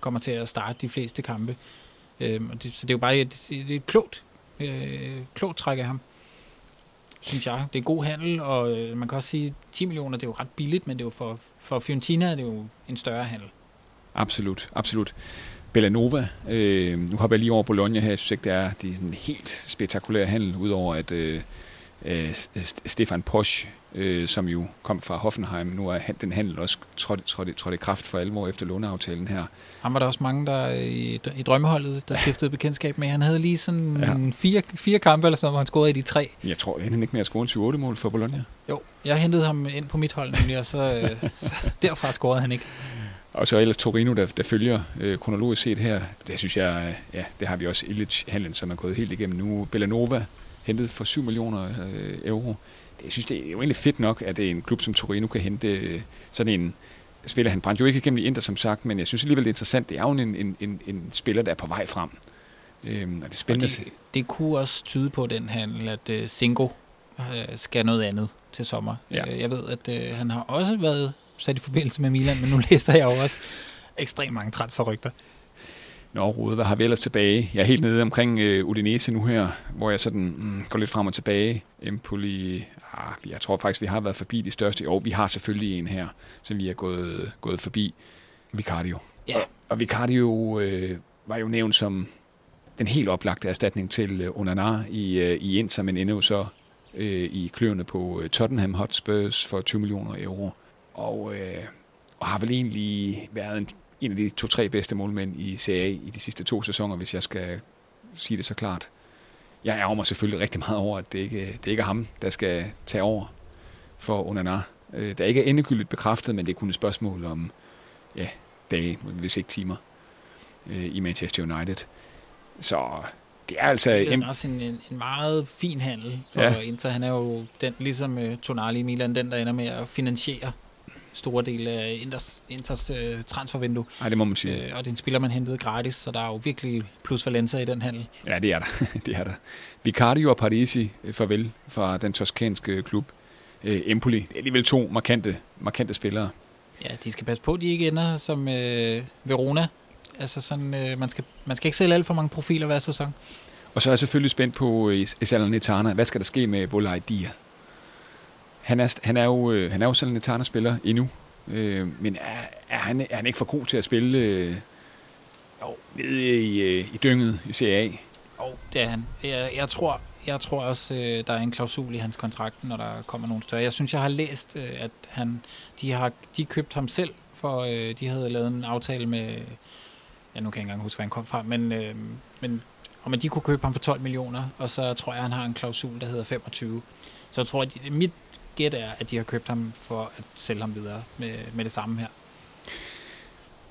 kommer til at starte de fleste kampe. Øhm, og det, så det er jo bare et, et, et klogt, øh, klogt træk af ham synes jeg. Det er god handel, og øh, man kan også sige, 10 millioner, det er jo ret billigt, men det er jo for, for Fiorentina er det jo en større handel. Absolut, absolut. Bellanova, øh, nu hopper jeg lige over Bologna her, jeg synes ikke, det er, det er sådan en helt spektakulær handel, udover at øh, øh, St- Stefan Posch, øh, som jo kom fra Hoffenheim, nu er han- den handel også trådt, trådt, trådt i kraft for alvor efter låneaftalen her. Han var der også mange, der i, i drømmeholdet, der stiftede bekendtskab med. Han havde lige sådan Ja. fire, fire kampe, eller sådan, hvor han scorede i de tre. Jeg tror, er ikke mere at score en 7-8 mål for Bologna. Jo, jeg hentede ham ind på mit hold nemlig, og så, øh, så derfra scorede han ikke. Og så ellers Torino, der, der følger øh, kronologisk set her. Det synes jeg, øh, ja, det har vi også Illich-handlen, som er gået helt igennem nu. Bellanova hentet for 7 millioner øh, euro. Jeg synes, det er jo egentlig fedt nok, at det er en klub som Torino kan hente øh, sådan en spiller. Han brændte jo ikke igennem i Inter, som sagt, men jeg synes alligevel, det er interessant. Det er jo en, en, en, en spiller, der er på vej frem. Øhm, og det er Og spændende. se. det, det kunne også tyde på den handel, at øh, Singo øh, skal noget andet til sommer. Ja. Øh, jeg ved, at øh, han har også været sat i forbindelse med Milan, men nu *laughs* læser jeg jo også ekstremt mange transferrygter. Nå, Rode, hvad har vi ellers tilbage? Jeg er helt nede omkring øh, Udinese nu her, hvor jeg sådan mm, går lidt frem og tilbage. Empoli, ah, jeg tror faktisk, vi har været forbi de største. Jo, vi har selvfølgelig en her, som vi er gået, gået forbi. Vicario. Ja. Og, og Vicario øh, var jo nævnt som den helt oplagte erstatning til øh, Onana i, øh, i Inter, men jo så øh, i kløerne på øh, Tottenham Hotspurs for 20 millioner euro. Og, øh, og har vel egentlig været en en af de to-tre bedste målmænd i Serie A i de sidste to sæsoner, hvis jeg skal sige det så klart. Jeg ærger mig selvfølgelig rigtig meget over, at det ikke, det ikke er ham, der skal tage over for Onana. Øh, Der ikke er endegyldigt bekræftet, men det er kun et spørgsmål om ja, dage, hvis ikke timer, øh, i Manchester United. Så det er altså... Det er en- også en, en, meget fin handel for Ja. Inter. Han er jo den, ligesom uh, Tonali i Milan, den der ender med at finansiere store dele af Inters, Inters uh, transfervindue. Nej, det må man sige. Uh, og det er en spiller, man hentede gratis, så der er jo virkelig plus valenza i den handel. Ja, det er der. *laughs* det er der. Vicario og Parisi, øh, farvel fra den toskanske klub. Øh, Empoli, det er alligevel to markante, markante spillere. Ja, de skal passe på, at de ikke ender som uh, Verona. Altså sådan, uh, man, skal, man skal ikke sælge alt for mange profiler hver sæson. Og så er jeg selvfølgelig spændt på øh, Salernitana. Hvad skal der ske med Bolaj Dia? Han er, han er jo, øh, han er jo Salernitana-spiller endnu. Øh, men er, er, han, er han ikke for god til at spille øh, jo, nede i, øh, i dynget i CA? Jo, det er han. Jeg, jeg tror, jeg tror også, øh, der er en klausul i hans kontrakt, når der kommer nogle større. Jeg synes, jeg har læst, øh, at han, de har de købt ham selv, for øh, de havde lavet en aftale med, ja, nu kan jeg ikke engang huske, hvor han kom fra, men, øh, men om at de kunne købe ham for 12 millioner, og så tror jeg, han har en klausul, der hedder 25. Så jeg tror, at de, mit gæt er, at de har købt ham for at sælge ham videre med, med det samme her.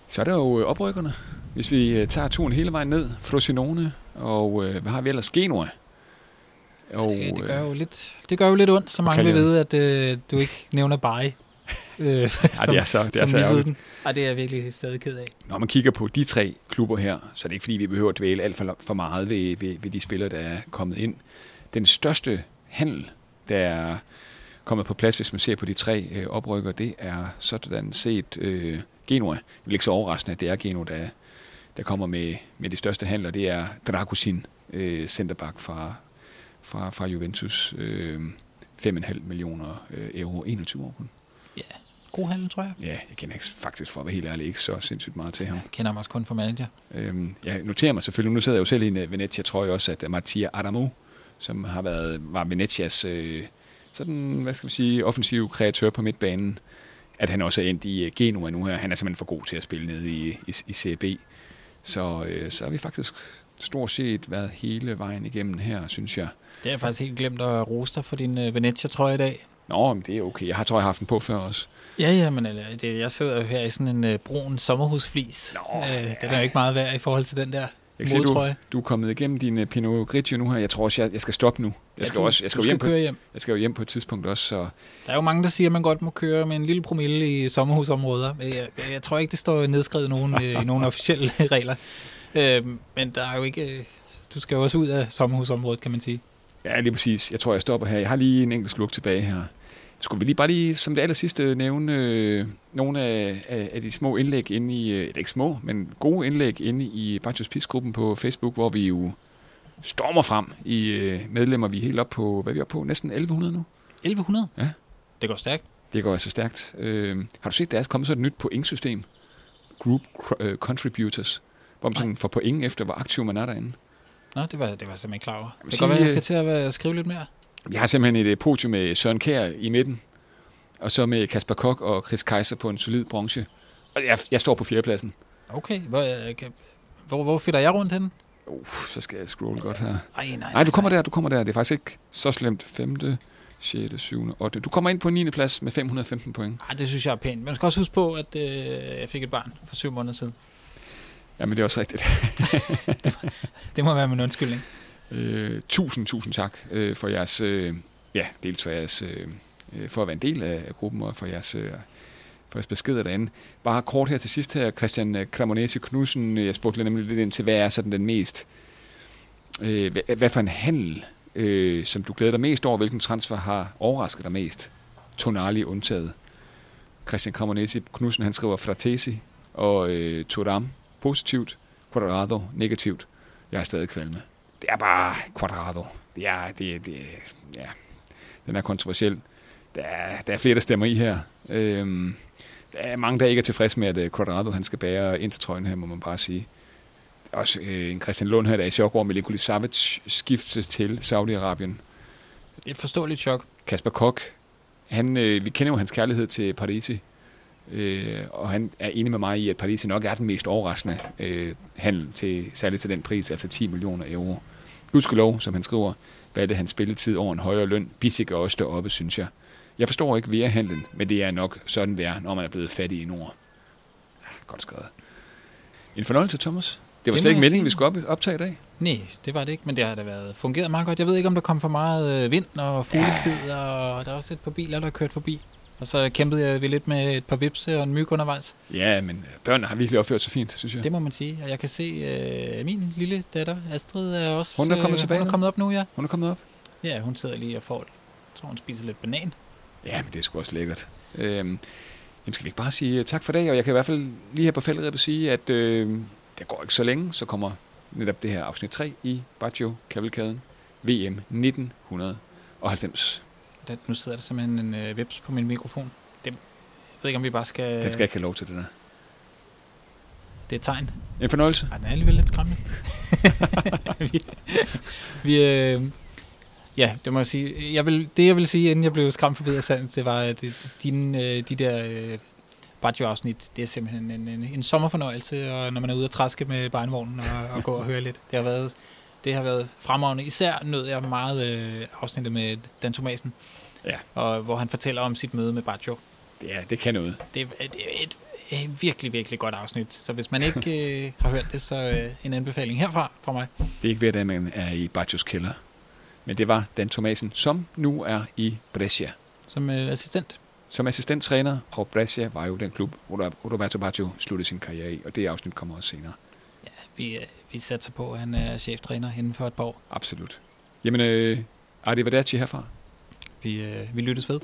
Så er der jo oprykkerne. Hvis vi tager turen hele vejen ned, Frosinone, og øh, hvad har vi ellers? Genua. Og, ja, det, det, gør jo lidt, det gør jo lidt ondt, så mange vil vide, at øh, du ikke nævner Bari. Øh, *laughs* som, ja, det er så, det er så den. Ja, det er jeg virkelig stadig ked af. Når man kigger på de tre klubber her, så er det ikke fordi, vi behøver at dvæle alt for, for meget ved, ved, ved de spillere, der er kommet ind. Den største handel, der er kommet på plads, hvis man ser på de tre øh, oprykker, det er sådan set øh, Genua. Det er ikke så overraskende, at det er Genua, der, der kommer med, med de største handler. Det er Dragusin, øh, centerback fra, fra, fra Juventus. Øh, 5,5 millioner øh, euro, 21 år kun. Ja, god handel, tror jeg. Ja, jeg kender ikke, faktisk for at være helt ærlig ikke så sindssygt meget til ham. Jeg kender ham også kun for manager. Øhm, jeg noterer mig selvfølgelig, nu sidder jeg jo selv i en Venezia, tror jeg også, at Mattia Adamo, som har været, var Venezias øh, sådan, hvad skal vi sige, offensiv kreatør på midtbanen, at han også er endt i øh, Genua nu her. Han er simpelthen for god til at spille nede i, i, i CB. Så, øh, så har vi faktisk stort set været hele vejen igennem her, synes jeg. Det er faktisk helt glemt at rose dig for din øh, Venezia-trøje i dag. Nå, men det er okay. Jeg har, tror, jeg har haft den på før også. Ja, ja, men det, jeg sidder jo her i sådan en uh, brun sommerhusflis. Nå, øh, den er jo ikke meget værd i forhold til den der jeg kan se, du, du er kommet igennem din uh, Pinot Grigio nu her. Jeg tror også, jeg, jeg skal stoppe nu. Jeg skal, ja, du, også, jeg skal, skal hjem, på, hjem. Jeg skal jo hjem på et tidspunkt også. Så. Der er jo mange, der siger, at man godt må køre med en lille promille i sommerhusområder. Jeg, jeg, jeg tror ikke, det står nedskrevet nogen, øh, i nogle *laughs* officielle regler. Øh, men der er jo ikke... Du skal jo også ud af sommerhusområdet, kan man sige. Ja, lige præcis. Jeg tror, jeg stopper her. Jeg har lige en enkelt sluk tilbage her. Skulle vi lige bare lige som det aller sidste nævne øh, nogle af, af, af de små indlæg inde i, øh, eller ikke små, men gode indlæg inde i Bajos Pis-gruppen på Facebook, hvor vi jo stormer frem i øh, medlemmer. Vi er helt op på, hvad er vi er på? Næsten 1100 nu. 1100? Ja. Det går stærkt. Det går altså stærkt. Øh, har du set, der er kommet så et nyt pointsystem? Group uh, Contributors, hvor man sådan får point efter, hvor aktiv man er derinde. Nå, det var, det var simpelthen klar over. Det kan godt være, jeg skal til at skrive lidt mere. Vi har simpelthen et øh, podium med Søren Kær i midten, og så med Kasper Kok og Chris Kaiser på en solid bronze. Og jeg, jeg står på fjerdepladsen. Okay, hvor, øh, hvor, hvor finder jeg rundt henne? Uh, så skal jeg scrolle godt her. Ej, nej, nej, nej, du kommer der, du kommer der. Det er faktisk ikke så slemt. 5., 6., 7., 8. Du kommer ind på 9. plads med 515 point. Ej, det synes jeg er pænt. Men man skal også huske på, at øh, jeg fik et barn for syv måneder siden. Ja, men det er også rigtigt. *laughs* det, det må være min undskyldning. Øh, tusind, tusind tak øh, for jeres, øh, ja, dels for jeres, øh, øh, for at være en del af, af gruppen og for jeres, øh, for jeres beskeder derinde. Bare kort her til sidst her, Christian øh, Cremonesi Knudsen, øh, jeg spurgte nemlig lidt ind til, hvad er sådan den mest, øh, hvad, hvad for en handel, øh, som du glæder dig mest over, hvilken transfer har overrasket dig mest? Tonali undtaget. Christian Cremonesi Knudsen, han skriver Fratesi og øh, Turam positivt, Quadrado negativt. Jeg er stadig kvalme det er bare Quadrado. Det er, det, det, ja, den er kontroversiel. Der er, der er flere, der stemmer i her. Øhm, der er mange, der ikke er tilfredse med, at øh, Quadrado han skal bære intertrøjen her, må man bare sige. Også øh, en Christian Lund her, der er i chok over Milinkovic Savic skifte til Saudi-Arabien. Det er et forståeligt chok. Kasper Kok, han, øh, vi kender jo hans kærlighed til Parisi, øh, og han er enig med mig i, at Parisi nok er den mest overraskende øh, handel, til, særligt til den pris, altså 10 millioner euro gudskelov, som han skriver, valgte han spilletid over en højere løn. Bissek er også deroppe, synes jeg. Jeg forstår ikke via handlen, men det er nok sådan, det er, når man er blevet fattig i Nord. Ja, godt skrevet. En fornøjelse, Thomas. Det var det slet ikke meningen, vi skulle op, optage i dag. Nej, det var det ikke, men det har da været fungeret meget godt. Jeg ved ikke, om der kom for meget øh, vind og fuglekvid, ja. og der er også et par biler, der har kørt forbi. Og så kæmpede jeg lidt med et par vipse og en myg undervejs. Ja, men børnene har virkelig opført sig fint, synes jeg. Det må man sige. Og jeg kan se, øh, min lille datter, Astrid, er også... Hun er kommet tilbage Hun er kommet op nu, ja. Hun er kommet op? Ja, hun sidder lige og får... Jeg tror, hun spiser lidt banan. Ja, men det er sgu også lækkert. Øhm, jamen, skal vi ikke bare sige øh, tak for det? Og jeg kan i hvert fald lige her på feltet sige, at øh, det går ikke så længe, så kommer netop det her afsnit 3 i Baggio Kavalkaden VM 1990. Den, nu sidder der simpelthen en øh, vips på min mikrofon. Det, jeg ved ikke, om vi bare skal... Den skal ikke have lov til det der. Det er et tegn. En fornøjelse. Ej, den er alligevel lidt skræmmende. *laughs* vi, vi, øh, ja, det må jeg sige. Jeg vil, det jeg vil sige, inden jeg blev skræmt forbi af sandt, det var, at dine, øh, de der øh, Baggio-afsnit, det er simpelthen en, en, en sommerfornøjelse, og når man er ude at træske med barnvognen og, og gå og høre lidt. Det har været, det har været fremragende. Især nød jeg meget øh, afsnittet med Dan Thomasen, Ja. og, hvor han fortæller om sit møde med Baggio. Er, det kan noget. Det, er- det er et, et virkelig, virkelig godt afsnit. Så hvis man ikke øh, har hørt det, så øh, en anbefaling herfra fra mig. Det er ikke ved, at man er i Baccios kælder. Men det var Dan Thomasen, som nu er i Brescia. Som øh, assistent. Som assistenttræner, og Brescia var jo den klub, hvor Roberto Baggio sluttede sin karriere i, og det afsnit kommer også senere. Ja, vi, øh, vi satser på, at han er cheftræner inden for et par år. Absolut. Jamen, øh, Arrivederci herfra. Vi, øh, vi lyttes ved.